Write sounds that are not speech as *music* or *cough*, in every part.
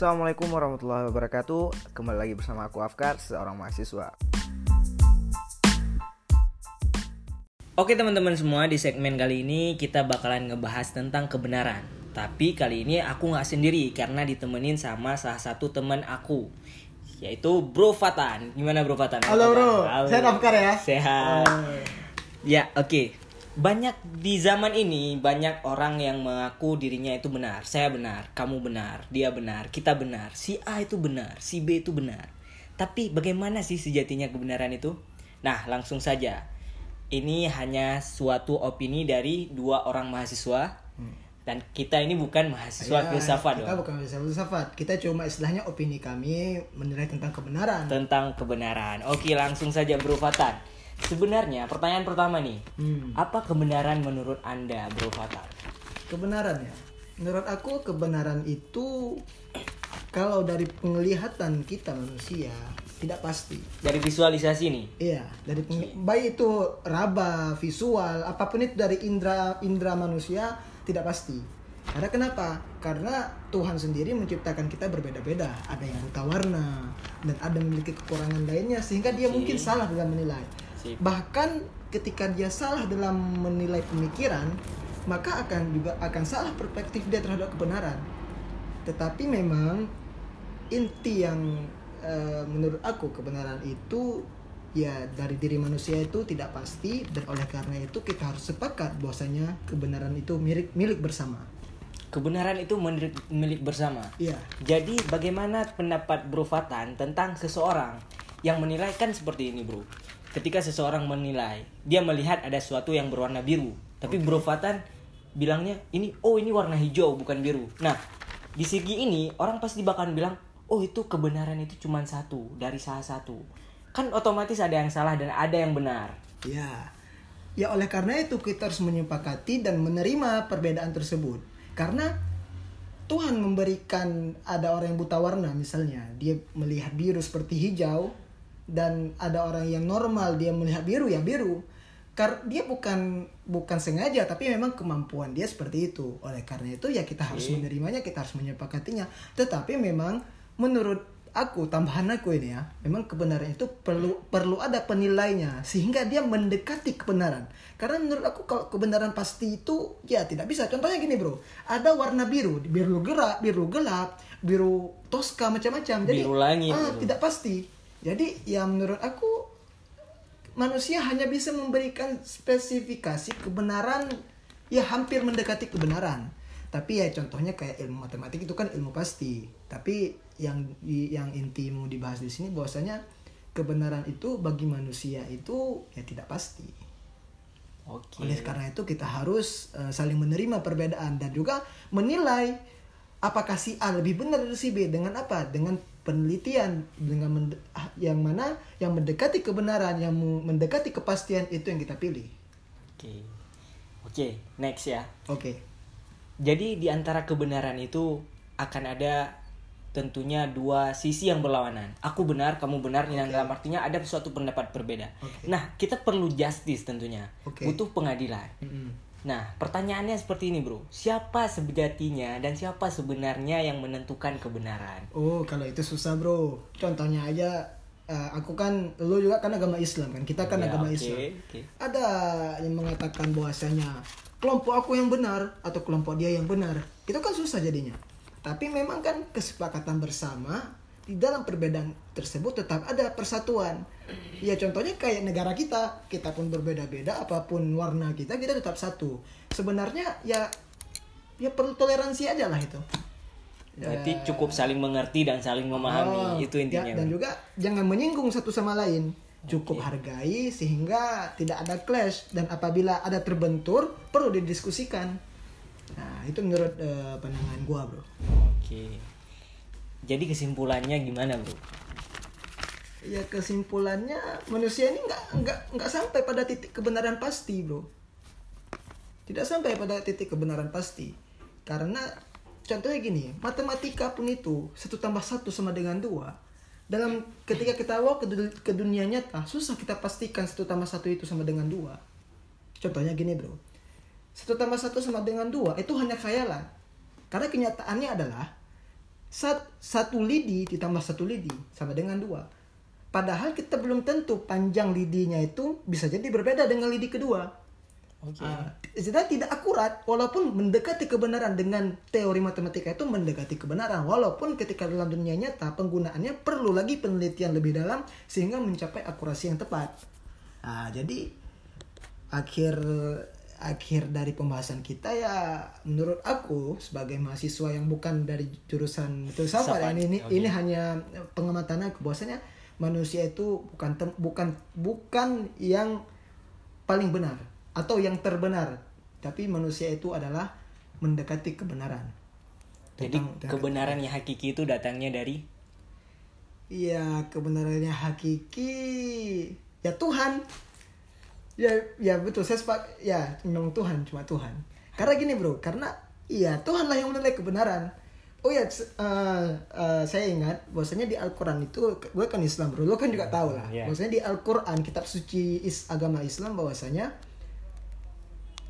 Assalamualaikum warahmatullahi wabarakatuh Kembali lagi bersama aku Afkar, seorang mahasiswa Oke teman-teman semua, di segmen kali ini kita bakalan ngebahas tentang kebenaran Tapi kali ini aku nggak sendiri karena ditemenin sama salah satu teman aku Yaitu Bro Fatan Gimana Bro Fatan? Halo bro, Halo. saya Afkar ya. Sehat Oh. Ya oke Banyak di zaman ini banyak orang yang mengaku dirinya itu benar. Saya benar, kamu benar, dia benar, kita benar Si A itu benar, si B itu benar. Tapi bagaimana sih sejatinya kebenaran itu? Nah langsung saja. Ini hanya suatu opini dari dua orang mahasiswa. Dan kita ini bukan mahasiswa Ya, filsafat Kita dong bukan mahasiswa filsafat. Kita cuma istilahnya opini kami menilai tentang kebenaran. Tentang kebenaran. Oke langsung saja Bro Fatan Sebenarnya pertanyaan pertama nih Hmm. Apa kebenaran menurut Anda, Bro Fatar? Kebenaran ya. Menurut aku kebenaran itu *clears throat* kalau dari penglihatan kita manusia tidak pasti. Dari visualisasi nih. Iya, dari peng- baik itu raba, visual, apa pun itu dari indera indera manusia tidak pasti. Karena kenapa? Karena Tuhan sendiri menciptakan kita berbeda-beda. Ada yang buta warna dan ada yang memiliki kekurangan lainnya sehingga dia mungkin salah dalam menilai. Sip. Bahkan ketika dia salah dalam menilai pemikiran, maka akan juga akan salah perspektif dia terhadap kebenaran. Tetapi memang inti yang eh, menurut aku kebenaran itu ya dari diri manusia itu tidak pasti dan oleh karena itu kita harus sepakat bahwasanya kebenaran itu milik milik bersama. Kebenaran itu milik, milik bersama. Iya. Jadi bagaimana pendapat Bro Fatan tentang seseorang yang menilai kan seperti ini, Bro. Ketika seseorang menilai, dia melihat ada sesuatu yang berwarna biru, tapi Bro Fatan bilangnya ini oh ini warna hijau bukan biru. Nah, di segi ini orang pasti bakalan bilang, "Oh, itu kebenaran itu cuma satu dari salah satu." Kan otomatis ada yang salah dan ada yang benar. Ya. Ya oleh karena itu kita harus menyepakati dan menerima perbedaan tersebut. Karena Tuhan memberikan ada orang yang buta warna misalnya, dia melihat biru seperti hijau dan ada orang yang normal dia melihat biru ya biru. Karena dia bukan bukan sengaja tapi memang kemampuan dia seperti itu. Oleh karena itu ya kita harus menerimanya, kita harus menyepakatinya. Tetapi memang menurut aku tambahan aku ini ya, memang kebenaran itu perlu perlu ada penilainya sehingga dia mendekati kebenaran. Karena menurut aku kalau kebenaran pasti itu ya tidak bisa. Contohnya gini bro, ada warna biru, biru gerak, biru gelap, biru toska macam-macam. Jadi Biru langit, ah, tidak pasti. Jadi ya menurut aku manusia hanya bisa memberikan spesifikasi kebenaran ya hampir mendekati kebenaran. Tapi ya contohnya kayak ilmu matematik itu kan ilmu pasti. Tapi yang yang inti mau dibahas di sini bahwasanya kebenaran itu bagi manusia itu ya tidak pasti. Oke. Oleh karena itu kita harus eh, saling menerima perbedaan dan juga menilai apakah si A lebih benar dari si B dengan apa? Dengan penelitian dengan mende- ah, yang mana yang mendekati kebenaran, yang mendekati kepastian itu yang kita pilih. Oke. Oke, next ya. Oke. Jadi di antara kebenaran itu akan ada tentunya dua sisi yang berlawanan. Aku benar, kamu benar, yang dalam artinya ada suatu pendapat berbeda. Oke. Nah, kita perlu justice tentunya. Oke. Butuh pengadilan. Mm-mm. Nah, pertanyaannya seperti ini, Bro. Siapa sejatinya dan siapa sebenarnya yang menentukan kebenaran? Oh, kalau itu susah, Bro. Contohnya aja eh, aku kan lu juga kan agama Islam kan. Kita kan Ya, agama oke, Islam. oke. Ada yang mengatakan bahwasanya kelompok aku yang benar atau kelompok dia yang benar. Itu kan susah jadinya. Tapi memang kan kesepakatan bersama di dalam perbedaan tersebut tetap ada persatuan. Ya contohnya kayak negara kita, kita pun berbeda-beda apa pun warna kita, kita tetap satu. Sebenarnya ya ya perlu toleransi aja lah itu. Berarti cukup saling mengerti dan saling memahami. Oh, itu intinya. ya, dan juga jangan menyinggung satu sama lain. Cukup hargai sehingga tidak ada clash dan apabila ada terbentur perlu didiskusikan. Nah, itu menurut eh, pandangan gua, Bro. Oke. Jadi kesimpulannya gimana, Bro? Ya kesimpulannya manusia ini nggak nggak nggak sampai pada titik kebenaran pasti, Bro. Tidak sampai pada titik kebenaran pasti. Karena contohnya gini, matematika pun itu satu tambah satu sama dengan dua. Dalam ketika kita bawa ke, ke dunia nyata, susah kita pastikan satu tambah satu itu sama dengan dua. Contohnya gini, bro. Satu tambah satu sama dengan dua itu hanya khayalan. Karena kenyataannya adalah Sat, satu lidi ditambah satu lidi sama dengan dua. Padahal kita belum tentu panjang lidinya itu bisa jadi berbeda dengan lidi kedua. Oke. Ah, jadi tidak akurat walaupun mendekati kebenaran dengan teori matematika itu mendekati kebenaran walaupun ketika dalam dunia nyata penggunaannya perlu lagi penelitian lebih dalam sehingga mencapai akurasi yang tepat. Ah, jadi akhir akhir dari pembahasan kita ya menurut aku sebagai mahasiswa yang bukan dari jurusan filsafat Filsafat, ini ini, hanya pengamatan aku. Bahwasanya manusia itu bukan tem- bukan bukan yang paling benar atau yang terbenar tapi manusia itu adalah mendekati kebenaran. Jadi Tentang- kebenaran yang hakiki itu datangnya dari? Iya kebenarannya hakiki. Ya Tuhan ya ya betul saya sepak ya memang Tuhan cuma Tuhan karena gini bro karena iya Tuhan lah yang menilai kebenaran oh ya eh, eh, saya ingat bahwasanya di Al-Quran itu gue kan Islam bro lo kan juga tahu lah Iya. bahwasanya di Al-Quran kitab suci is agama Islam bahwasanya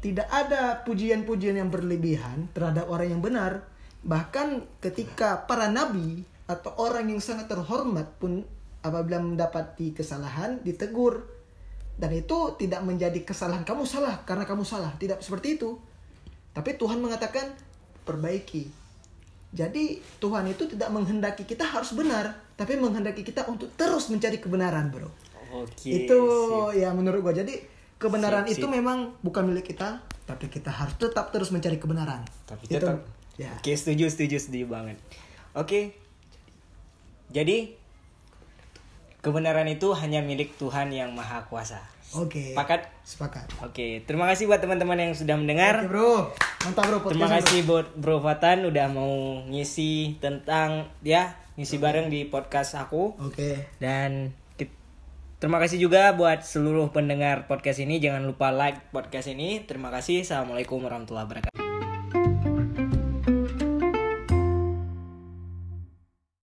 tidak ada pujian-pujian yang berlebihan terhadap orang yang benar. Bahkan ketika para nabi atau orang yang sangat terhormat pun apabila mendapati kesalahan ditegur. Dan itu tidak menjadi kesalahan kamu salah karena kamu salah, tidak seperti itu. Tapi Tuhan mengatakan perbaiki. Jadi Tuhan itu tidak menghendaki kita harus benar, tapi menghendaki kita untuk terus mencari kebenaran, Bro Oke. itu sip. ya menurut gua jadi kebenaran Sip, itu sip. memang bukan milik kita tapi kita harus tetap terus mencari kebenaran Tapi itu tetap. ya Oke, setuju, setuju, setuju banget. Oke. Jadi kebenaran itu hanya milik Tuhan yang Maha Kuasa. oke. Sepakat? sepakat. Oke, terima kasih buat teman-teman yang sudah mendengar. oke bro. Mantap bro Terima kasih buat Bro Fatan udah mau ngisi tentang ya ngisi bareng di podcast aku. Oke. Dan ki- terima kasih juga buat seluruh pendengar podcast ini. Jangan lupa like podcast ini. Terima kasih. Assalamualaikum warahmatullahi wabarakatuh